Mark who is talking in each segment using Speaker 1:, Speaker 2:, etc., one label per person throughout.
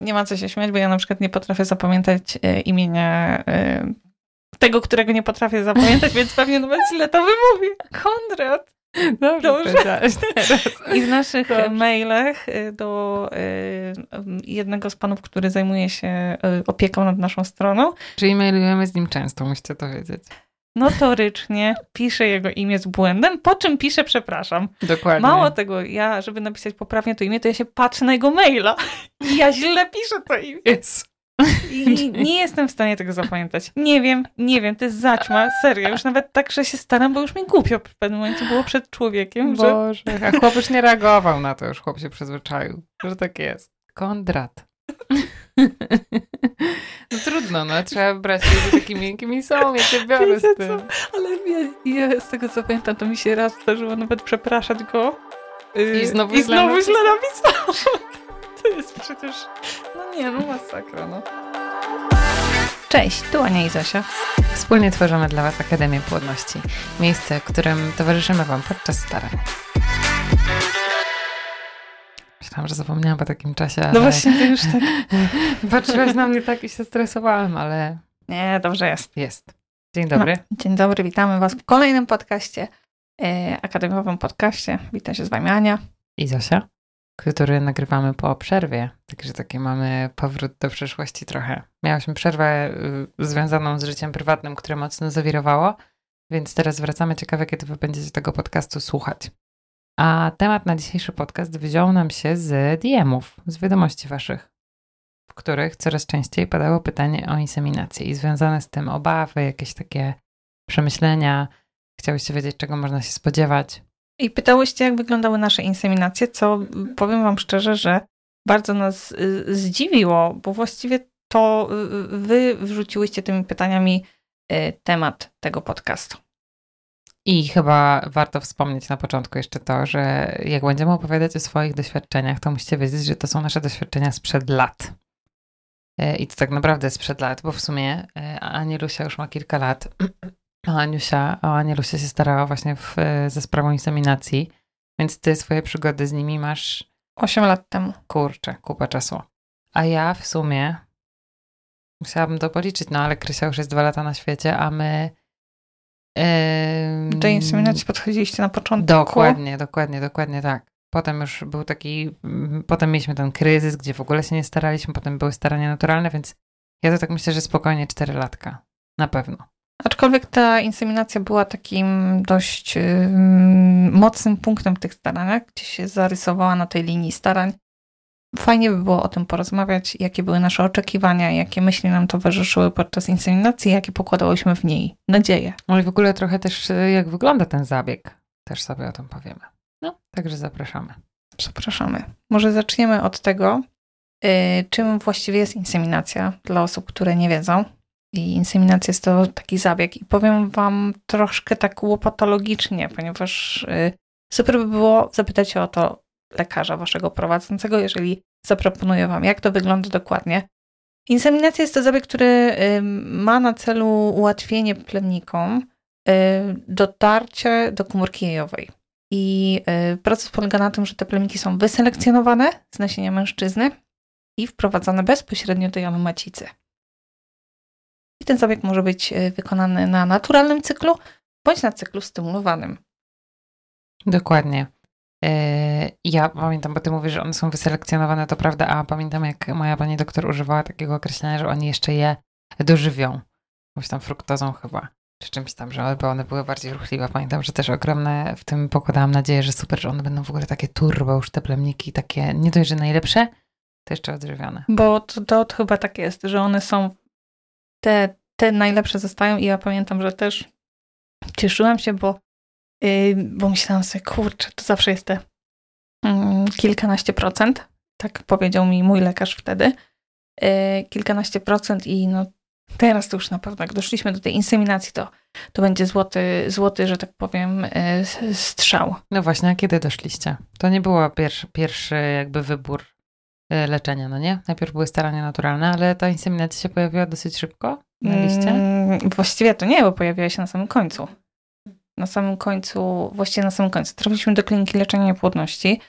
Speaker 1: nie ma co się śmiać, bo ja na przykład nie potrafię zapamiętać e, imienia e, tego, którego nie potrafię zapamiętać, więc pewnie nawet źle to wymówię. Konrad.
Speaker 2: Dobrze,
Speaker 1: Dobrze. I w naszych
Speaker 2: Dobrze.
Speaker 1: mailach y, do jednego z panów, który zajmuje się opieką nad naszą stroną,
Speaker 2: Czyli mailujemy z nim często, musicie to wiedzieć.
Speaker 1: Notorycznie pisze jego imię z błędem, po czym pisze przepraszam.
Speaker 2: Dokładnie.
Speaker 1: Mało tego, ja, żeby napisać poprawnie to imię, to ja się patrzę na jego maila i ja źle piszę to imię.
Speaker 2: Jest.
Speaker 1: I nie jestem w stanie tego zapamiętać. Nie wiem, nie wiem, to jest zaćma, serio. Już nawet tak, że się staram, bo już mi głupio w pewnym momencie było przed człowiekiem, że...
Speaker 2: Boże. A chłop już nie reagował na to, już chłop się przyzwyczaił, że tak jest. Kondrat. No trudno, no trzeba brać się takimi, jakimi są, ja cię biorę
Speaker 1: Wiecie
Speaker 2: z tym.
Speaker 1: co? Ale ja, ja z tego co pamiętam, to mi się raz zdarzyło nawet przepraszać go. Yy,
Speaker 2: I znowu
Speaker 1: I
Speaker 2: źle
Speaker 1: znowu
Speaker 2: napisał.
Speaker 1: źle napisałam. To jest przecież... No nie, no masakra, no. Cześć, tu Ania i Zosia.
Speaker 2: Wspólnie tworzymy dla Was Akademię Płodności. Miejsce, w którym towarzyszymy Wam podczas starań. Myślałam, że zapomniałam po takim czasie,
Speaker 1: No właśnie, to już tak...
Speaker 2: patrzyłaś na mnie tak i się stresowałam, ale
Speaker 1: Nie, dobrze jest.
Speaker 2: jest. Dzień dobry.
Speaker 1: No, dzień dobry, witamy Was w kolejnym podcaście, e, akademikowym podcaście. Witam się z Wami Ania.
Speaker 2: I Zosia, który nagrywamy po przerwie. Także taki mamy powrót do przeszłości trochę. Miałyśmy przerwę y, związaną z życiem prywatnym, które mocno zawirowało, więc teraz wracamy. Ciekawe, kiedy wy będziecie tego podcastu słuchać. A temat na dzisiejszy podcast wziął nam się z DM-ów, z wiadomości waszych, w których coraz częściej padało pytanie o inseminację i związane z tym obawy, jakieś takie przemyślenia. Chciałyście wiedzieć, czego można się spodziewać.
Speaker 1: I pytałyście, jak wyglądały nasze inseminacje, co y, powiem Wam szczerze, że bardzo nas y, zdziwiło, bo właściwie to y, Wy wrzuciłyście tymi pytaniami y, temat tego podcastu.
Speaker 2: I chyba warto wspomnieć na początku jeszcze to, że jak będziemy opowiadać o swoich doświadczeniach, to musicie wiedzieć, że to są nasze doświadczenia sprzed lat. E, I to tak naprawdę sprzed lat, bo w sumie e, Anilusia już ma kilka lat. A Aniusia, a Anilusia się starała właśnie w, e, ze sprawą inseminacji, więc ty swoje przygody z nimi masz,
Speaker 1: Osiem lat temu.
Speaker 2: kurczę, kupę czasu. A ja w sumie musiałabym to policzyć, no ale Krysia już jest dwa lata na świecie, a my...
Speaker 1: Do inseminacji podchodziliście na początku.
Speaker 2: Dokładnie, dokładnie, dokładnie tak. Potem już był taki, mm, potem mieliśmy ten kryzys, gdzie w ogóle się nie staraliśmy, potem były starania naturalne, więc ja to tak myślę, że spokojnie 4 latka. Na pewno.
Speaker 1: Aczkolwiek ta inseminacja była takim dość ym, mocnym punktem w tych staraniach, gdzie się zarysowała na tej linii starań. Fajnie by było o tym porozmawiać, jakie były nasze oczekiwania, jakie myśli nam towarzyszyły podczas inseminacji, jakie pokładałyśmy w niej nadzieje.
Speaker 2: No i w ogóle trochę też jak wygląda ten zabieg, też sobie o tym powiemy. No, także zapraszamy.
Speaker 1: Zapraszamy. Może zaczniemy od tego, yy, czym właściwie jest inseminacja dla osób, które nie wiedzą. I inseminacja jest to taki zabieg. I powiem Wam troszkę tak łopatologicznie, ponieważ yy, super by było zapytać się o to lekarza Waszego prowadzącego, jeżeli zaproponuję Wam, jak to wygląda dokładnie. Inseminacja jest to zabieg, który ma na celu ułatwienie plemnikom yy, dotarcie do komórki jajowej. I y, proces polega na tym, że te plemniki są wyselekcjonowane z nasienia mężczyzny i wprowadzane bezpośrednio do jamy macicy. I ten zabieg może być y, wykonany na naturalnym cyklu bądź na cyklu stymulowanym.
Speaker 2: Dokładnie. E, Ja pamiętam, bo ty mówisz, że one są wyselekcjonowane, to prawda, a pamiętam jak moja pani doktor używała takiego określenia, że oni jeszcze je dożywią. Jakąś tam fruktozą chyba, czy czymś tam, że albo one były bardziej ruchliwe. Pamiętam, że też ogromne w tym pokładałam nadzieję, że super, że one będą w ogóle takie turbo już te plemniki, takie nie dość, że najlepsze, to jeszcze odżywione.
Speaker 1: Bo to, to, to chyba tak jest, że one są te, te najlepsze zostają i ja pamiętam, że też cieszyłam się, bo, yy, bo myślałam sobie, kurczę, to zawsze jest te mm, kilkanaście procent, tak powiedział mi mój lekarz wtedy, yy, kilkanaście procent i no teraz to już na pewno, jak doszliśmy do tej inseminacji, to, to będzie złoty, złoty, że tak powiem, yy, strzał.
Speaker 2: No właśnie, a kiedy doszliście? To nie było pierwszy, pierwszy jakby wybór e, leczenia, no nie? Najpierw były starania naturalne, ale ta inseminacja się pojawiła dosyć szybko na liście.
Speaker 1: Mm, właściwie to nie, bo pojawiła się na samym końcu. Na samym końcu, właściwie na samym końcu. Trafiliśmy do kliniki leczenia niepłodności.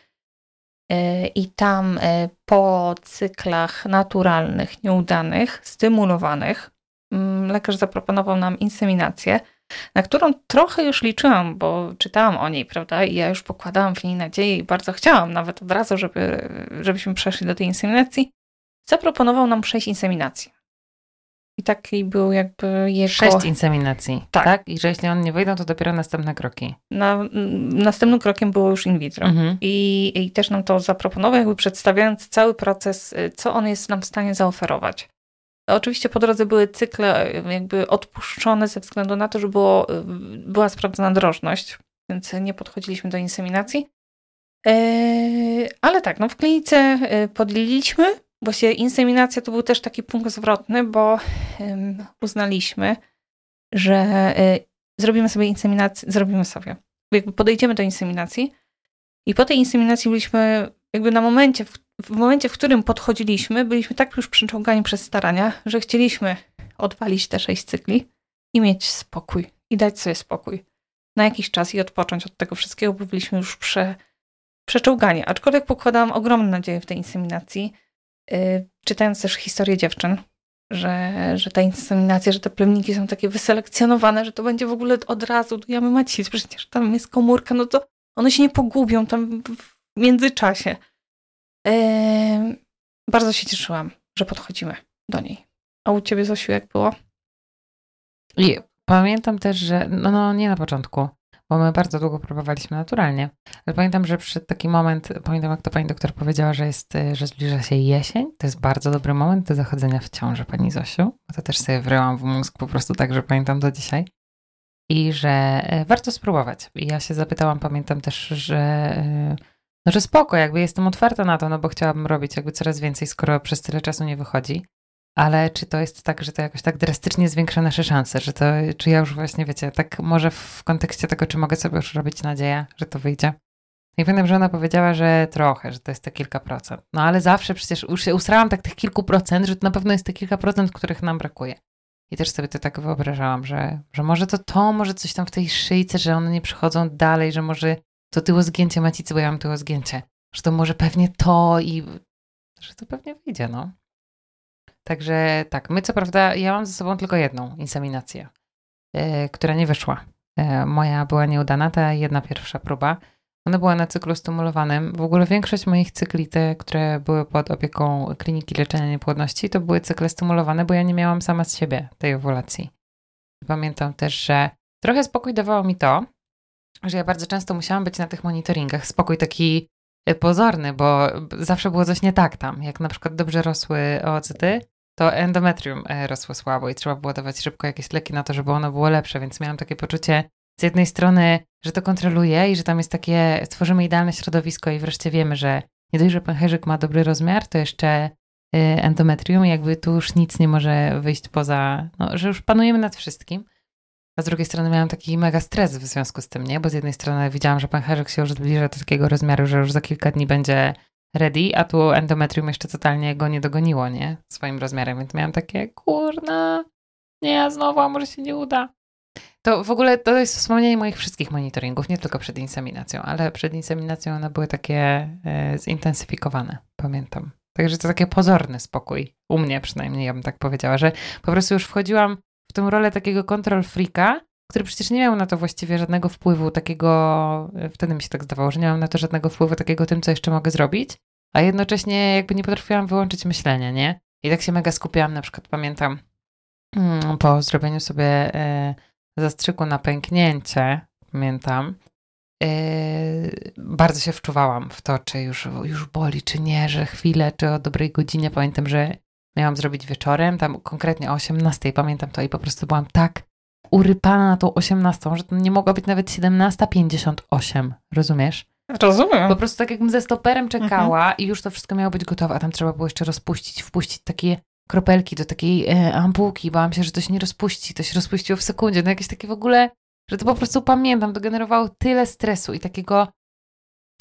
Speaker 1: I tam po cyklach naturalnych, nieudanych, stymulowanych, mm, lekarz zaproponował nam inseminację, na którą trochę już liczyłam, bo czytałam o niej, prawda? I ja już pokładałam w niej nadzieję i bardzo chciałam nawet od razu, żeby, żebyśmy przeszli do tej inseminacji. Zaproponował nam sześć inseminacji. I taki był jakby jego...
Speaker 2: Sześć inseminacji, tak. tak? I że jeśli one nie wyjdą, to dopiero następne kroki.
Speaker 1: Na, następnym krokiem było już in vitro. Mhm. I, I też nam to zaproponował, jakby przedstawiając cały proces, y, co on jest nam w stanie zaoferować. Oczywiście po drodze były cykle y, jakby odpuszczone ze względu na to, że było, y, była sprawdzona drożność, więc nie podchodziliśmy do inseminacji. Ale tak, no w klinice podliliśmy Właśnie inseminacja to był też taki punkt zwrotny, bo uznaliśmy, że y, zrobimy sobie inseminację, zrobimy sobie. Jakby podejdziemy do inseminacji i po tej inseminacji byliśmy jakby na momencie, w, w momencie, w którym podchodziliśmy, byliśmy tak już przyczołgani przez starania, że chcieliśmy odwalić te sześć cykli i mieć spokój i dać sobie spokój na jakiś czas i odpocząć od tego wszystkiego, bo byliśmy już prze, przeczołgani. Aczkolwiek pokładałam ogromne nadzieje w tej inseminacji, czytając też historię dziewczyn, że, że ta inseminacja, że te plemniki są takie wyselekcjonowane, że to będzie w ogóle od razu do jamy macicy, przecież tam jest komórka, no to one się nie pogubią tam w międzyczasie. Eee, bardzo się cieszyłam, że podchodzimy do niej. A u ciebie, Zosiu, jak było?
Speaker 2: I pamiętam też, że no, no nie na początku, bo my bardzo długo próbowaliśmy naturalnie. Ale pamiętam, że przy taki moment, pamiętam jak to pani doktor powiedziała, że jest, że zbliża się jesień. To jest bardzo dobry moment do zachodzenia w ciąży, pani Zosiu. To też sobie wryłam w mózg po prostu tak, że pamiętam do dzisiaj. I że y, warto spróbować. I ja się zapytałam, pamiętam też, że y, no, że spoko, jakby jestem otwarta na to, no bo chciałabym robić jakby coraz więcej, skoro przez tyle czasu nie wychodzi. Ale czy to jest tak, że to jakoś tak drastycznie zwiększa nasze szanse, że to, czy ja już właśnie, wiecie, tak może w kontekście tego, czy mogę sobie już robić nadzieję, że to wyjdzie? I pamiętam, że ona powiedziała, że trochę, że to jest te kilka procent. No ale zawsze przecież już się usrałam tak tych kilku procent, że to na pewno jest te kilka procent, których nam brakuje. I też sobie to tak wyobrażałam, że, że może to to, może coś tam w tej szyjce, że one nie przychodzą dalej, że może to tyło zgięcie macicy, bo ja mam tyło zgięcie. Że to może pewnie to i że to pewnie wyjdzie, no. Także tak, my co prawda, ja mam ze sobą tylko jedną inseminację, yy, która nie wyszła. Yy, moja była nieudana, ta jedna pierwsza próba. Ona była na cyklu stymulowanym. W ogóle większość moich cykli, te, które były pod opieką kliniki leczenia niepłodności, to były cykle stymulowane, bo ja nie miałam sama z siebie tej owulacji. Pamiętam też, że trochę spokój dawało mi to, że ja bardzo często musiałam być na tych monitoringach. Spokój taki y, pozorny, bo zawsze było coś nie tak tam. Jak na przykład dobrze rosły oocyty, to endometrium e, rosło słabo i trzeba było dawać szybko jakieś leki na to, żeby ono było lepsze, więc miałam takie poczucie z jednej strony, że to kontroluje i że tam jest takie, stworzymy idealne środowisko i wreszcie wiemy, że nie dość, że pęcherzyk ma dobry rozmiar, to jeszcze e, endometrium, jakby tu już nic nie może wyjść poza, no, że już panujemy nad wszystkim. A z drugiej strony miałam taki mega stres w związku z tym, nie? Bo z jednej strony widziałam, że pęcherzyk się już zbliża do takiego rozmiaru, że już za kilka dni będzie ready, a tu endometrium jeszcze totalnie go nie dogoniło, nie? Swoim rozmiarem, więc miałam takie, kurna, nie, znowu, a może się nie uda. To w ogóle to jest wspomnienie moich wszystkich monitoringów, nie tylko przed inseminacją, ale przed inseminacją one były takie e, zintensyfikowane, pamiętam. Także to taki pozorny spokój, u mnie przynajmniej, ja bym tak powiedziała, że po prostu już wchodziłam w tę rolę takiego control freaka, który przecież nie miał na to właściwie żadnego wpływu takiego, e, wtedy mi się tak zdawało, że nie mam na to żadnego wpływu takiego tym, co jeszcze mogę zrobić, a jednocześnie jakby nie potrafiłam wyłączyć myślenia, nie? I tak się mega skupiałam, na przykład pamiętam mm, po zrobieniu sobie e, zastrzyku na pęknięcie, pamiętam, e, bardzo się wczuwałam w to, czy już, już boli, czy nie, że chwilę, czy o dobrej godzinie. Pamiętam, że miałam zrobić wieczorem, tam konkretnie o 18, pamiętam to i po prostu byłam tak urypana na tą 18, że to nie mogła być nawet 17.58, rozumiesz?
Speaker 1: Rozumiem.
Speaker 2: Po prostu tak jakbym ze stoperem czekała mhm. i już to wszystko miało być gotowe, a tam trzeba było jeszcze rozpuścić, wpuścić takie kropelki do takiej e, ampułki. Bałam się, że to się nie rozpuści, to się rozpuściło w sekundzie. No jakieś takie w ogóle, że to po prostu pamiętam, to generowało tyle stresu i takiego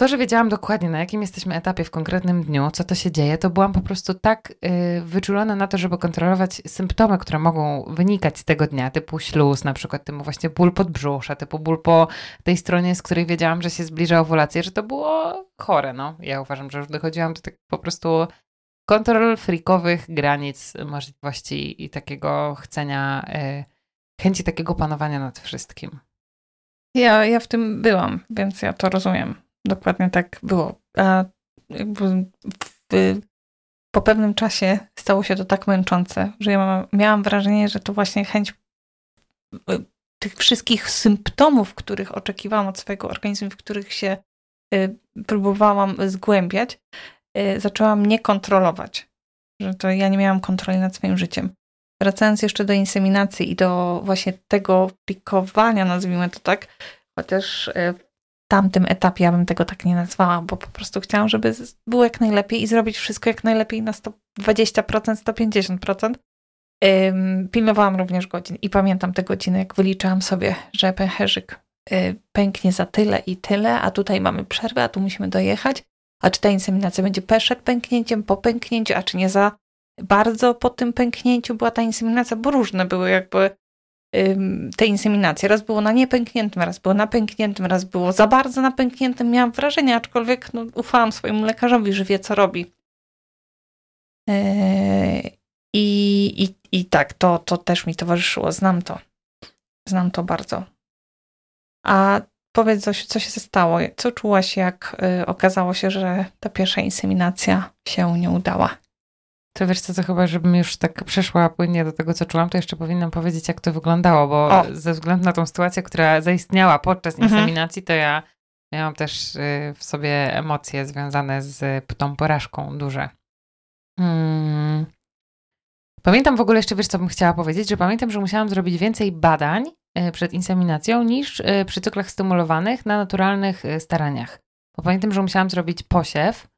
Speaker 2: to, że wiedziałam dokładnie, na jakim jesteśmy etapie w konkretnym dniu, co to się dzieje, to byłam po prostu tak y, wyczulona na to, żeby kontrolować symptomy, które mogą wynikać z tego dnia, typu śluz, na przykład typu właśnie ból podbrzusza, typu ból po tej stronie, z której wiedziałam, że się zbliża owulacja, że to było chore, no. Ja uważam, że już dochodziłam do tak po prostu kontrol frikowych granic możliwości i takiego chcenia, y, chęci takiego panowania nad wszystkim.
Speaker 1: Ja, ja w tym byłam, więc ja to rozumiem. Dokładnie tak było. A jakby w, po pewnym czasie stało się to tak męczące, że ja miałam wrażenie, że to właśnie chęć y, tych wszystkich symptomów, których oczekiwałam od swojego organizmu, w których się y, próbowałam zgłębiać, y, zaczęłam mnie kontrolować. Że to ja nie miałam kontroli nad swoim życiem. Wracając jeszcze do inseminacji i do właśnie tego plikowania, nazwijmy to tak, chociaż tamtym etapie ja bym tego tak nie nazwała, bo po prostu chciałam, żeby było jak najlepiej i zrobić wszystko jak najlepiej na 120%, 150%. Ym, pilnowałam również godzin i pamiętam te godziny, jak wyliczałam sobie, że pęcherzyk y, pęknie za tyle i tyle, a tutaj mamy przerwę, a tu musimy dojechać, a czy ta inseminacja będzie przed pęknięciem, po pęknięciu, a czy nie za bardzo po tym pęknięciu była ta inseminacja, bo różne były jakby te inseminacje. Raz było na niepękniętym, raz było na pękniętym, raz było za bardzo na pękniętym. Miałam wrażenie, aczkolwiek no, ufałam swojemu lekarzowi, że wie, co robi. E, I, i, i tak, to, to też mi towarzyszyło. Znam to. Znam to bardzo. A powiedz coś, co się stało? Co czułaś, jak y, okazało się, że ta pierwsza inseminacja się nie udała?
Speaker 2: To wiesz co, to chyba, żebym już tak przeszła płynnie do tego, co czułam, to jeszcze powinnam powiedzieć, jak to wyglądało, bo o. ze względu na tą sytuację, która zaistniała podczas mhm. inseminacji, to ja miałam też y, w sobie emocje związane z tą porażką duże. Hmm. Pamiętam w ogóle jeszcze, wiesz co bym chciała powiedzieć, że pamiętam, że musiałam zrobić więcej badań y, przed inseminacją niż y, przy cyklach stymulowanych na naturalnych staraniach. Bo pamiętam, że musiałam zrobić posiew,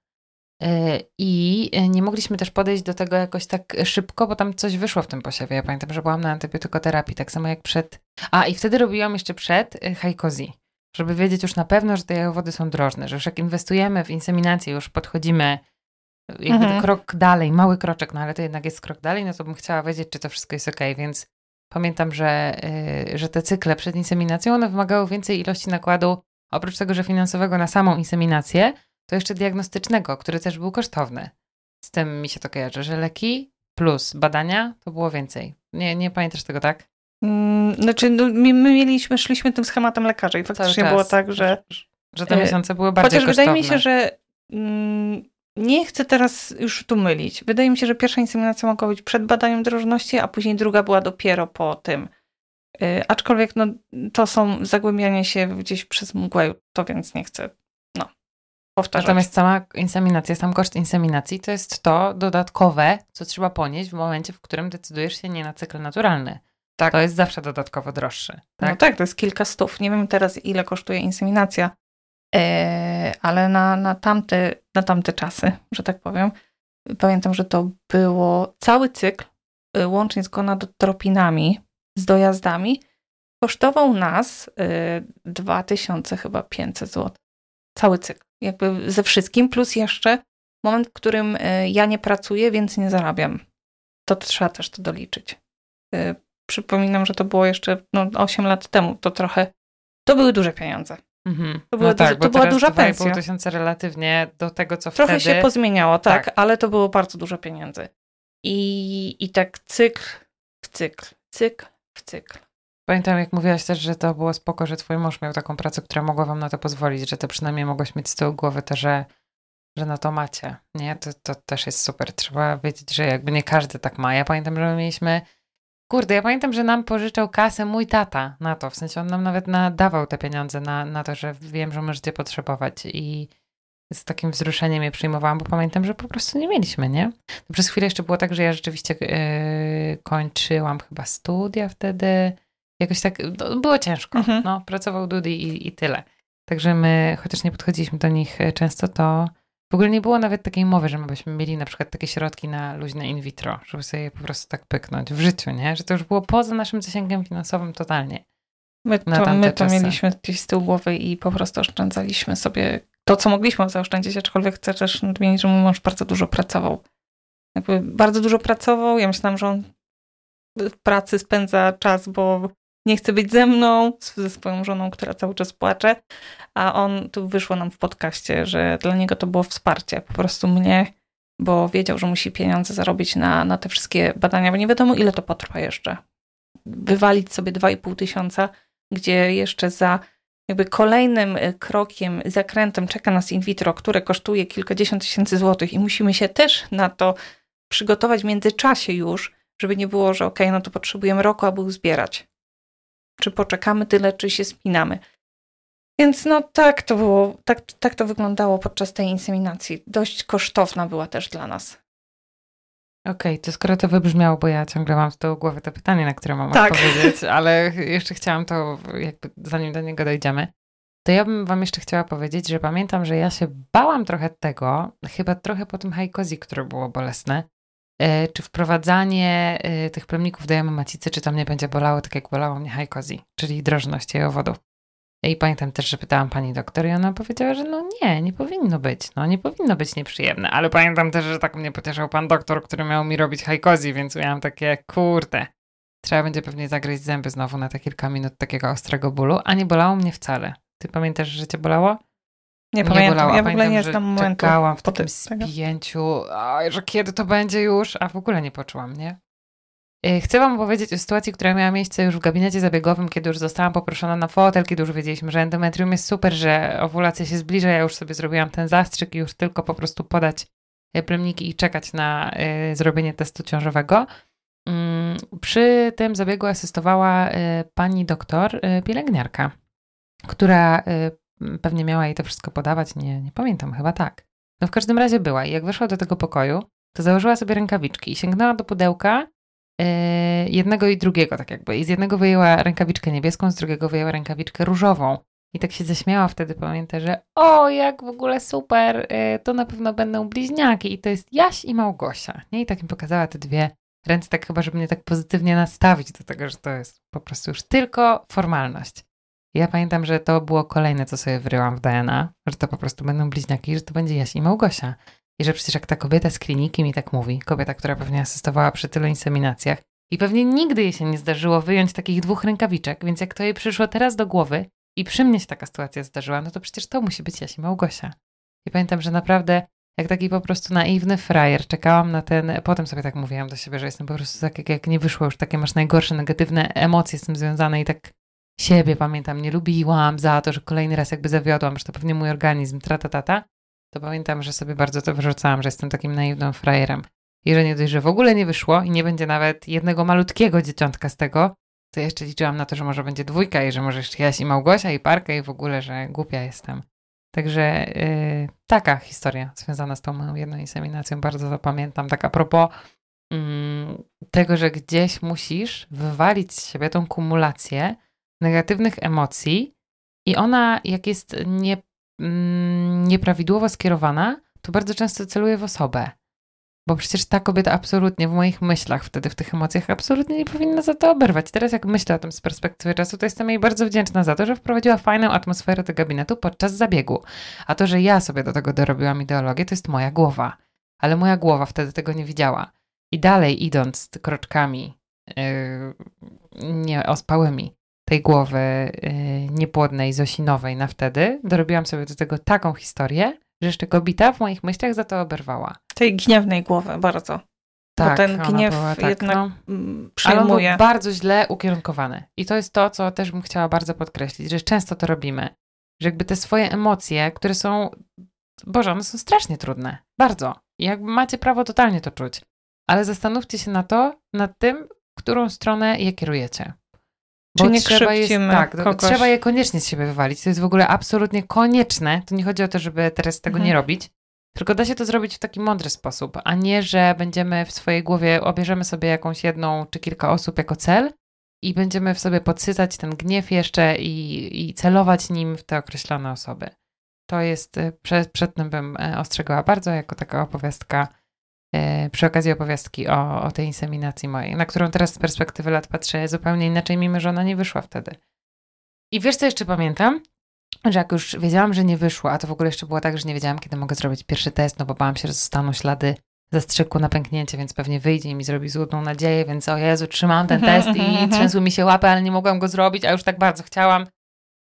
Speaker 2: I nie mogliśmy też podejść do tego jakoś tak szybko, bo tam coś wyszło w tym posiewie. Ja pamiętam, że byłam na antybiotykoterapii, tak samo jak przed. A i wtedy robiłam jeszcze przed e, hajkozji, żeby wiedzieć już na pewno, że te jajowody są drożne, że już jak inwestujemy w inseminację, już podchodzimy jakby mhm. krok dalej, mały kroczek, no ale to jednak jest krok dalej, no to bym chciała wiedzieć, czy to wszystko jest ok, więc pamiętam, że, yy, że te cykle przed inseminacją, one wymagały więcej ilości nakładu, oprócz tego, że finansowego na samą inseminację, to jeszcze diagnostycznego, który też był kosztowny. Z tym mi się to kojarzy, że leki plus badania to było więcej. Nie, nie pamiętasz tego, tak?
Speaker 1: Mm, znaczy, no, my mieliśmy, szliśmy tym schematem lekarza i faktycznie było tak, że...
Speaker 2: Że te miesiące były bardziej
Speaker 1: Chociaż
Speaker 2: kosztowne.
Speaker 1: wydaje mi się, że mm, nie chcę teraz już tu mylić. Wydaje mi się, że pierwsza inseminacja mogła być przed badaniem drożności, a później druga była dopiero po tym. Yy, aczkolwiek no, to są zagłębianie się gdzieś przez mgłę, to więc nie chcę powtarzać.
Speaker 2: Natomiast sama inseminacja, sam koszt inseminacji to jest to dodatkowe, co trzeba ponieść w momencie, w którym decydujesz się nie na cykl naturalny. Tak. To jest zawsze dodatkowo droższy. Tak?
Speaker 1: No tak, to jest kilka stów. Nie wiem teraz, ile kosztuje inseminacja, e, ale na, na, tamte, na tamte czasy, że tak powiem, pamiętam, że to było cały cykl, e, łącznie z gonadotropinami, z dojazdami, kosztował nas 2000 e, chyba 500 zł. Cały cykl jakby ze wszystkim, plus jeszcze moment, w którym e, ja nie pracuję, więc nie zarabiam. To trzeba też to doliczyć. E, przypominam, że to było jeszcze no, 8 lat temu. To trochę, to były duże pieniądze. Mhm. To, była, no tak, to była duża pensja.
Speaker 2: tysiące relatywnie do tego, co
Speaker 1: Trochę
Speaker 2: wtedy...
Speaker 1: się pozmieniało, tak, tak, ale to było bardzo dużo pieniędzy. I, I tak cykl w cykl, cykl w cykl.
Speaker 2: Pamiętam, jak mówiłaś też, że to było spoko, że twój mąż miał taką pracę, która mogła wam na to pozwolić, że to przynajmniej mogłaś mieć z tyłu głowy to, że, że na to macie. Nie, to, to też jest super. Trzeba wiedzieć, że jakby nie każdy tak ma. Ja pamiętam, że my mieliśmy Kurde, ja pamiętam, że nam pożyczał kasę mój tata na to. W sensie on nam nawet nadawał te pieniądze na, na to, że wiem, że możecie potrzebować. I z takim wzruszeniem je przyjmowałam, bo pamiętam, że po prostu nie mieliśmy, nie? To przez chwilę jeszcze było tak, że ja rzeczywiście yy, kończyłam chyba studia wtedy jakoś tak, no, było ciężko. Mhm. No, pracował Dudy i, i tyle. Także my, chociaż nie podchodziliśmy do nich e, często, to w ogóle nie było nawet takiej mowy, że my byśmy mieli na przykład takie środki na luźne in vitro, żeby sobie je po prostu tak pyknąć w życiu, nie? Że to już było poza naszym zasięgiem finansowym totalnie.
Speaker 1: My to, my to mieliśmy gdzieś z tyłu głowy i po prostu oszczędzaliśmy sobie to, co mogliśmy zaoszczędzić, aczkolwiek chcę też nadmienić, że mój mąż bardzo dużo pracował. Jakby bardzo dużo pracował. Ja myślałam, że on w pracy spędza czas, bo nie chce być ze mną, ze swoją żoną, która cały czas płacze, a on, tu wyszło nam w podcaście, że dla niego to było wsparcie, po prostu mnie, bo wiedział, że musi pieniądze zarobić na, na te wszystkie badania, bo nie wiadomo ile to potrwa jeszcze. Wywalić sobie 2,5 tysiąca, gdzie jeszcze za jakby kolejnym e, krokiem, zakrętem czeka nas in vitro, które kosztuje kilkadziesiąt tysięcy złotych i musimy się też na to przygotować w międzyczasie już, żeby nie było, że ok, no to potrzebujemy roku, aby uzbierać. Czy poczekamy tyle, czy się spinamy. Więc no tak to było, tak, tak to wyglądało podczas tej inseminacji. Dość kosztowna była też dla nas.
Speaker 2: Okej, okay, to skoro to wybrzmiało, bo ja ciągle mam z tyłu głowy to pytanie, na które mam tak. odpowiedzieć, ale jeszcze chciałam to, jakby zanim do niego dojdziemy, to ja bym wam jeszcze chciała powiedzieć, że pamiętam, że ja się bałam trochę tego, chyba trochę po tym hajkozi, które było bolesne, czy wprowadzanie e, tych plemników do jamy macicy, czy to mnie będzie bolało tak jak bolało mnie hajkozi, czyli drożność jajowodów. I pamiętam też, że pytałam pani doktor i ona powiedziała, że no nie, nie powinno być, no nie powinno być nieprzyjemne. Ale pamiętam też, że tak mnie pocieszał pan doktor, który miał mi robić hajkozi, więc miałam takie, kurde, trzeba będzie pewnie zagryźć zęby znowu na te kilka minut takiego ostrego bólu, a nie bolało mnie wcale. Ty pamiętasz, że cię bolało?
Speaker 1: Nie, nie pamiętam, bolało. ja w ogóle nie znam momentu.
Speaker 2: Czekałam w takim spięciu, że kiedy to będzie już, a w ogóle nie poczułam, nie? Y, chcę Wam opowiedzieć o sytuacji, która miała miejsce już w gabinecie zabiegowym, kiedy już zostałam poproszona na fotel, kiedy już wiedzieliśmy, że endometrium jest super, że owulacja się zbliża. Ja już sobie zrobiłam ten zastrzyk i już tylko po prostu podać y, plemniki i czekać na y, zrobienie testu ciążowego. Mm, przy tym zabiegu asystowała pani doktor, pielęgniarka, która pewnie miała jej to wszystko podawać, nie, nie pamiętam, chyba tak. No w każdym razie była i jak weszła do tego pokoju, to założyła sobie rękawiczki i sięgnęła do pudełka E, jednego i drugiego, tak jakby. I z jednego wyjęła rękawiczkę niebieską, z drugiego wyjęła rękawiczkę różową. I tak się zaśmiała wtedy, pamiętam, że o, jak w ogóle super, e, to na pewno będą bliźniaki i to jest Jaś i Małgosia. Nie? I tak mi pokazała te dwie ręce, tak chyba, żeby mnie tak pozytywnie nastawić do tego, że to jest po prostu już tylko formalność. I ja pamiętam, że to było kolejne, co sobie wryłam w DNA, że to po prostu będą bliźniaki, że to będzie Jaś i Małgosia. I że przecież jak ta kobieta z kliniki mi tak mówi, kobieta, która pewnie asystowała przy tylu inseminacjach, i pewnie nigdy jej się nie zdarzyło wyjąć takich dwóch rękawiczek, więc jak to jej przyszło teraz do głowy i przy mnie się taka sytuacja zdarzyła, no to przecież to musi być Jasi Małgosia. I pamiętam, że naprawdę jak taki po prostu naiwny frajer czekałam na ten, potem sobie tak mówiłam do siebie, że jestem po prostu tak, jak, jak nie wyszło już takie masz najgorsze negatywne emocje z tym związane i tak siebie pamiętam, nie lubiłam za to, że kolejny raz jakby zawiodłam, że to pewnie mój organizm, trata tata to pamiętam, że sobie bardzo to wyrzucałam, że jestem takim naiwnym frajerem. I że nie dość, że w ogóle nie wyszło i nie będzie nawet jednego malutkiego dzieciątka z tego, to jeszcze liczyłam na to, że może będzie dwójka i że może jeszcze Jaś i Małgosia i Parka i w ogóle, że głupia jestem. Także yy, taka historia związana z tą moją jedną inseminacją, bardzo to pamiętam. Tak a propos yy, tego, że gdzieś musisz wywalić z siebie tą kumulację negatywnych emocji i ona, jak jest nie mm, nieprawidłowo skierowana, to bardzo często celuje w osobę. Bo przecież ta kobieta absolutnie w moich myślach, wtedy w tych emocjach, absolutnie nie powinna za to oberwać. Teraz, jak myślę o tym z perspektywy czasu, to jestem jej bardzo wdzięczna za to, że wprowadziła fajną atmosferę do gabinetu podczas zabiegu. A to, że ja sobie do tego dorobiłam ideologię, to jest moja głowa. Ale moja głowa wtedy tego nie widziała. I dalej idąc kroczkami yy, nieospałymi, tej głowy yy, niepłodnej, zosinowej na wtedy, dorobiłam sobie do tego taką historię, że jeszcze kobieta w moich myślach za to oberwała.
Speaker 1: Tej gniewnej głowy bardzo. Tak, Bo ten gniew tak, jednak no. przyjmuje.
Speaker 2: Ale bardzo źle ukierunkowany. I to jest to, co też bym chciała bardzo podkreślić, że często to robimy. Że jakby te swoje emocje, które są, Boże, one są strasznie trudne. Bardzo. I jakby macie prawo totalnie to czuć. Ale zastanówcie się na to, nad tym, którą stronę je kierujecie.
Speaker 1: Bo nie trzeba, jest, tak,
Speaker 2: trzeba je koniecznie z siebie wywalić. To jest w ogóle absolutnie konieczne. To nie chodzi o to, żeby teraz tego mhm. nie robić, tylko da się to zrobić w taki mądry sposób, a nie, że będziemy w swojej głowie, obierzemy sobie jakąś jedną czy kilka osób jako cel i będziemy w sobie podsycać ten gniew jeszcze i, i celować nim w te określone osoby. To jest, e, przed, przed tym bym e, ostrzegała bardzo, jako taka opowiastka przy okazji opowiastki o, o tej inseminacji mojej, na którą teraz z perspektywy lat patrzę zupełnie inaczej, mimo że ona nie wyszła wtedy. I wiesz, co jeszcze pamiętam? że jak już wiedziałam, że nie wyszło, a to w ogóle jeszcze było tak, że nie wiedziałam, kiedy mogę zrobić pierwszy test, no bo bałam się, że zostaną ślady zastrzyku na pęknięcie, więc pewnie wyjdzie i mi zrobi złudną nadzieję, więc o Jezu, trzymałam ten test i trzęsły mi się łapy, ale nie mogłam go zrobić, a już tak bardzo chciałam.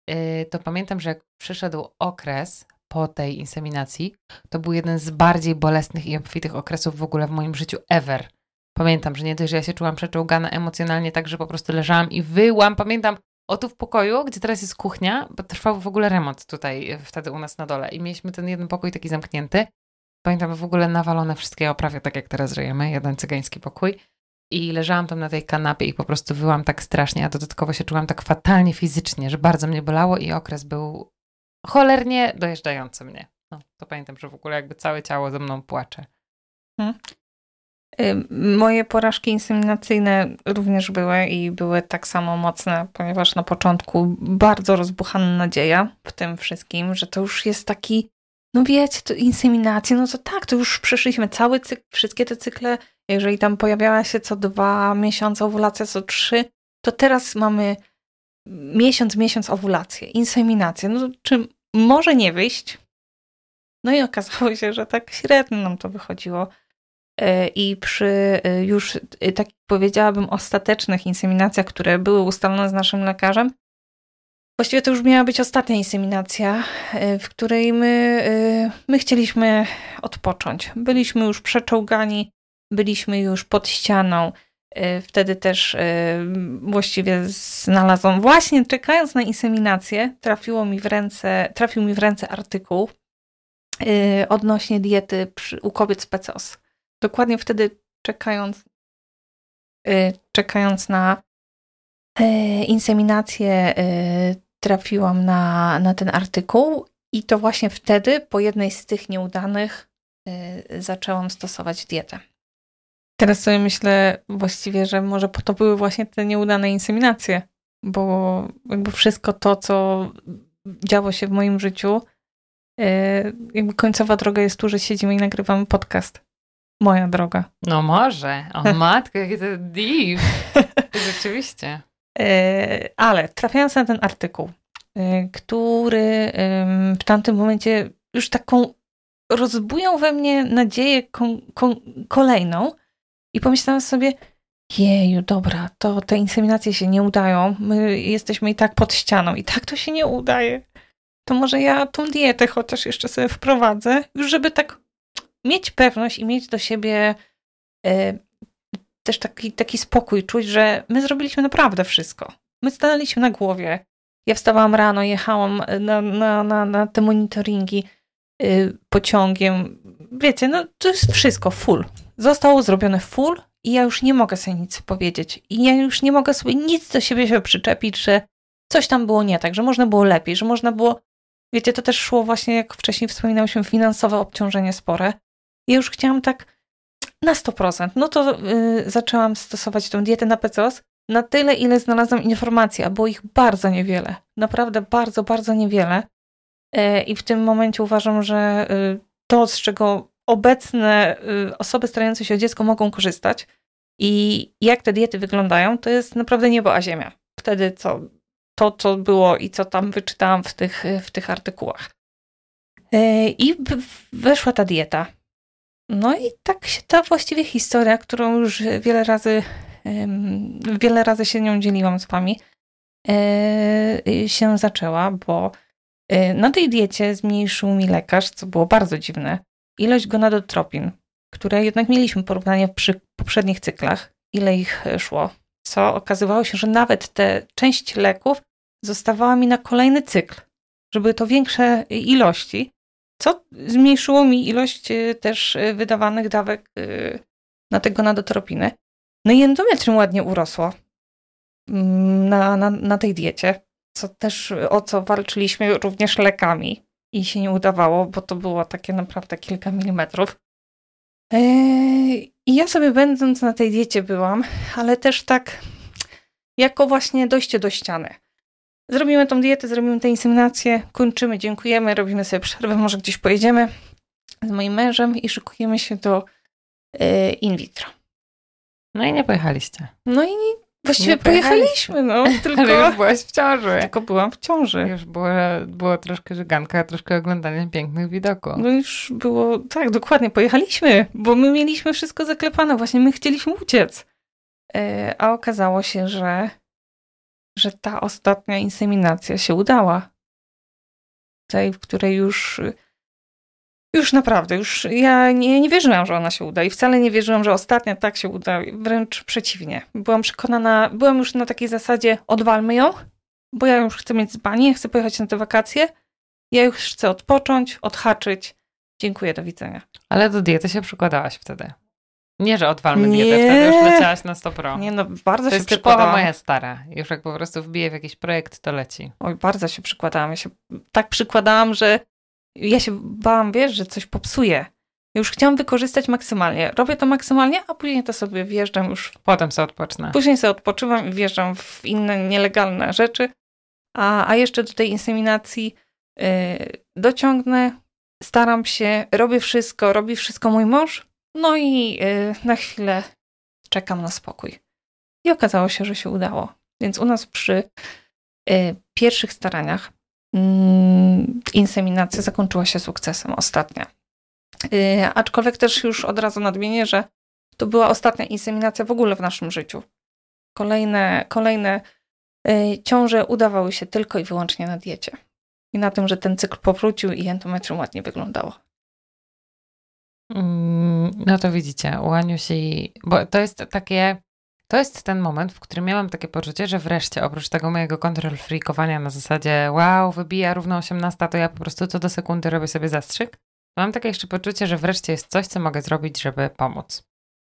Speaker 2: Yy, to pamiętam, że jak przyszedł okres po tej inseminacji, to był jeden z bardziej bolesnych i obfitych okresów w ogóle w moim życiu ever. Pamiętam, że nie dość, że ja się czułam przeczołgana emocjonalnie, tak, że po prostu leżałam i wyłam. Pamiętam, o tu w pokoju, gdzie teraz jest kuchnia, bo trwał w ogóle remont tutaj e, wtedy u nas na dole i mieliśmy ten jeden pokój taki zamknięty. Pamiętam w ogóle nawalone wszystkie oprawy, tak jak teraz żyjemy, jeden cygański pokój. I leżałam tam na tej kanapie i po prostu wyłam tak strasznie, a dodatkowo się czułam tak fatalnie fizycznie, że bardzo mnie bolało i okres był cholernie dojeżdżający mnie. No, to pamiętam, że w ogóle jakby całe ciało ze mną płacze.
Speaker 1: Hmm. Moje porażki inseminacyjne również były i były tak samo mocne, ponieważ na początku bardzo rozbuchana nadzieja w tym wszystkim, że to już jest taki, no wiecie, to inseminacja, no to tak, to już przeszliśmy cały cykl, wszystkie te cykle, jeżeli tam pojawiała się co dwa miesiące owulacja, co trzy, to teraz mamy miesiąc, miesiąc owulację, inseminację, no czy może nie wyjść? No i okazało się, że tak średnio nam to wychodziło. E, I przy e, już, e, tak powiedziałabym, ostatecznych inseminacjach, które były ustalone z naszym lekarzem, właściwie to już miała być ostatnia inseminacja, w której my, my chcieliśmy odpocząć. Byliśmy już przeczołgani, byliśmy już pod ścianą. Wtedy też właściwie znalazłam, właśnie czekając na inseminację, trafiło mi w ręce, trafił mi w ręce artykuł odnośnie diety przy, u kobiet z PCOS dokładnie wtedy czekając, y, czekając na y, inseminację, y, trafiłam na, na ten artykuł i to właśnie wtedy, po jednej z tych nieudanych, zaczęłam stosować dietę. Teraz sobie myślę właściwie, że może po to były właśnie te nieudane inseminacje, bo jakby wszystko to, co działo się w moim życiu, jakby końcowa droga jest tu, że siedzimy i nagrywamy podcast moja droga.
Speaker 2: No może. O matko, jakie to deep. Rzeczywiście.
Speaker 1: E, ale trafiając na ten artykuł, e, który w tamtym momencie już taką rozbujał we mnie nadzieję kon, kon, kolejną i pomyślałam sobie, jeju, dobra, to te inseminacje się nie udają, my jesteśmy i tak pod ścianą i tak to się nie udaje. To może ja tą dietę chociaż jeszcze sobie wprowadzę, już żeby tak mieć pewność i mieć do siebie y, też taki, taki spokój, czuć, że my zrobiliśmy naprawdę wszystko. My stanęliśmy na głowie. Ja wstawałam rano, jechałam na, na, na, na te monitoringi y, pociągiem. Wiecie, no to jest wszystko full. Zostało zrobione full i ja już nie mogę sobie nic powiedzieć. I ja już nie mogę sobie nic do siebie się przyczepić, że coś tam było nie tak, że można było lepiej, że można było. Wiecie, to też szło właśnie, jak wcześniej wspominałyśmy, finansowe obciążenie spore. Ja już chciałam tak na 100%. No to yy, zaczęłam stosować tę dietę na PCOS na tyle, ile znalazłam informacji, a było ich bardzo niewiele. Naprawdę bardzo, bardzo niewiele. Yy, I w tym momencie uważam, że yy, to, z czego obecne y, osoby starające się o dziecko mogą korzystać i jak te diety wyglądają, to jest naprawdę niebo a ziemia. Wtedy co, to, co było i co tam wyczytałam w tych, w tych artykułach. Y, I weszła ta dieta. No i tak się ta właściwie historia, którą już wiele razy, wiele razy się nią dzieliłam z wami, e, się zaczęła, bo na tej diecie zmniejszył mi lekarz, co było bardzo dziwne, ilość gonadotropin, które jednak mieliśmy porównanie przy poprzednich cyklach, ile ich szło, co okazywało się, że nawet te część leków zostawała mi na kolejny cykl, żeby to większe ilości, co zmniejszyło mi ilość y, też wydawanych dawek na tego nadotropiny. No i endometrium ładnie urosło mm, na, na, na tej diecie, co też o co walczyliśmy również lekami i się nie udawało, bo to było takie naprawdę kilka milimetrów. I ja sobie będąc na tej diecie byłam, ale też tak jako właśnie dojście do ściany. Zrobimy tą dietę, zrobimy tę inseminację, kończymy, dziękujemy, robimy sobie przerwę, może gdzieś pojedziemy z moim mężem i szykujemy się do yy, in vitro.
Speaker 2: No i nie pojechaliście.
Speaker 1: No i Właściwie pojechaliśmy, no. Tylko,
Speaker 2: Ale już byłaś w ciąży.
Speaker 1: tylko byłam w ciąży.
Speaker 2: Już było, było troszkę żyganka, troszkę oglądania pięknych widoków.
Speaker 1: No już było, tak, dokładnie, pojechaliśmy, bo my mieliśmy wszystko zaklepane, właśnie my chcieliśmy uciec. E, A okazało się, że, że ta ostatnia inseminacja się udała. Tej, w której już, już naprawdę, już ja nie, nie wierzyłam, że ona się uda i wcale nie wierzyłam, że ostatnia tak się uda, wręcz przeciwnie. Byłam przekonana, byłam już na takiej zasadzie, odwalmy ją, bo ja już chcę mieć dzbanie, chcę pojechać na te wakacje, ja już chcę odpocząć, odhaczyć. Dziękuję, do widzenia.
Speaker 2: Ale do diety się przykładałaś wtedy. Nie, że odwalmy
Speaker 1: Nie.
Speaker 2: dietę, wtedy już leciałaś na 100 pro.
Speaker 1: Nie no, bardzo
Speaker 2: to
Speaker 1: się
Speaker 2: jest typowa moja stara. Już jak po prostu wbije w jakiś projekt, to leci.
Speaker 1: Oj, bardzo się przykładałam. Ja się tak przykładałam, że ja się bałam, wiesz, że coś popsuję. Już chciałam wykorzystać maksymalnie. Robię to maksymalnie, a później to sobie wjeżdżam już.
Speaker 2: Potem sobie odpocznę.
Speaker 1: Później sobie odpoczywam i wjeżdżam w inne nielegalne rzeczy. A, a jeszcze do tej inseminacji yy, dociągnę, staram się, robię wszystko, robi wszystko mój mąż. No i yy, na chwilę czekam na spokój. I okazało się, że się udało. Więc u nas przy y, pierwszych staraniach inseminacja zakończyła się sukcesem, ostatnia. Y, aczkolwiek też już od razu nadmienię, że to była ostatnia inseminacja w ogóle w naszym życiu. Kolejne, kolejne y, ciąże udawały się tylko i wyłącznie na diecie. I na tym, że ten cykl powrócił i endometrium ładnie wyglądało.
Speaker 2: Mm, No to widzicie, u Aniusi, bo to jest takie, to jest ten moment, w którym miałam takie poczucie, że wreszcie oprócz tego mojego control freakowania na zasadzie wow, wybija równo 18, to ja po prostu co do sekundy robię sobie zastrzyk, mam takie jeszcze poczucie, że wreszcie jest coś, co mogę zrobić, żeby pomóc.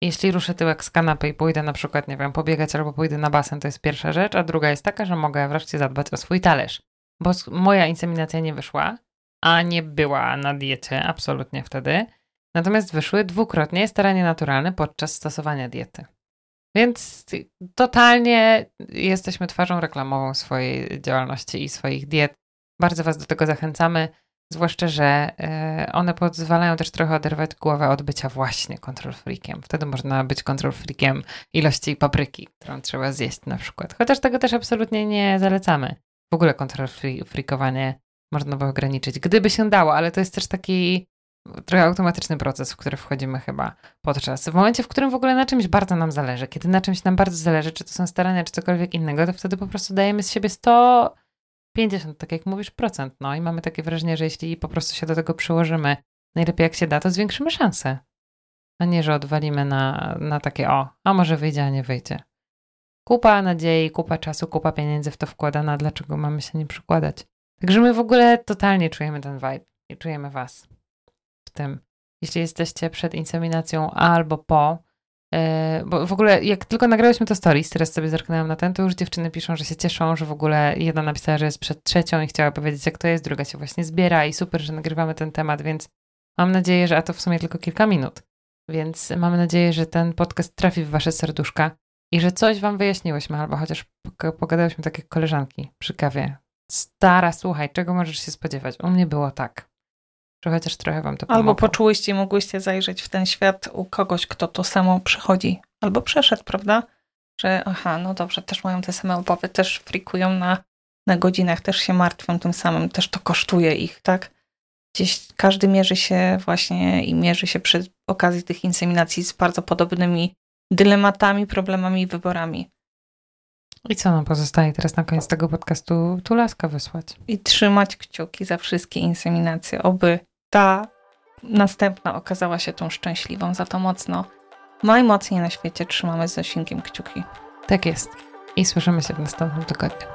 Speaker 2: Jeśli ruszę tyłek z kanapy i pójdę na przykład, nie wiem, pobiegać albo pójdę na basen, to jest pierwsza rzecz, a druga jest taka, że mogę wreszcie zadbać o swój talerz. Bo moja inseminacja nie wyszła, a nie była na diecie absolutnie wtedy. Natomiast wyszły dwukrotnie staranie naturalne podczas stosowania diety. Więc totalnie jesteśmy twarzą reklamową swojej działalności i swoich diet. Bardzo Was do tego zachęcamy, zwłaszcza, że e, one pozwalają też trochę oderwać głowę od bycia właśnie control freakiem. Wtedy można być control freakiem ilości papryki, którą trzeba zjeść na przykład. Chociaż tego też absolutnie nie zalecamy. W ogóle freakowanie można by ograniczyć, gdyby się dało, ale to jest też taki trochę automatyczny proces, w który wchodzimy chyba podczas. W momencie, w którym w ogóle na czymś bardzo nam zależy, kiedy na czymś nam bardzo zależy, czy to są starania, czy cokolwiek innego, to wtedy po prostu dajemy z siebie 150, tak jak mówisz, procent. No i mamy takie wrażenie, że jeśli po prostu się do tego przyłożymy, najlepiej jak się da, to zwiększymy szanse. A nie, że odwalimy na, na takie o, a może wyjdzie, a nie wyjdzie. Kupa nadziei, kupa czasu, kupa pieniędzy w to wkładana, dlaczego mamy się nie przykładać? Także my w ogóle totalnie czujemy ten vibe i czujemy was tym. Jeśli jesteście przed inseminacją albo po, yy, bo w ogóle jak tylko nagrałyśmy to stories, teraz sobie zerknęłam na ten, to już dziewczyny piszą, że się cieszą, że w ogóle jedna napisała, że jest przed trzecią i chciała powiedzieć, jak to jest, druga się właśnie zbiera i super, że nagrywamy ten temat, więc mam nadzieję, że, a to w sumie tylko kilka minut, więc mamy nadzieję, że ten podcast trafi w wasze serduszka i że coś wam wyjaśniłyśmy, albo chociaż poga- pogadałyśmy tak jak koleżanki przy kawie. Stara, słuchaj, czego możesz się spodziewać? U mnie było tak. Że chociaż trochę wam to pomogło.
Speaker 1: Albo poczułyście i mogłyście zajrzeć w ten świat u kogoś, kto to samo przechodzi. Albo przeszedł, prawda? Że aha, no dobrze, też mają te same obawy, też frikują na, na godzinach, też się martwią tym samym, też to kosztuje ich, tak? Gdzieś każdy mierzy się właśnie i mierzy się przy okazji tych inseminacji z bardzo podobnymi dylematami, problemami i wyborami.
Speaker 2: I co nam pozostaje teraz na koniec tego podcastu? Tu laska wysłać.
Speaker 1: I trzymać kciuki za wszystkie inseminacje, oby ta następna okazała się tą szczęśliwą, za to mocno najmocniej na świecie trzymamy z Zosinkiem kciuki.
Speaker 2: Tak jest. I słyszymy się w następnym tygodniu.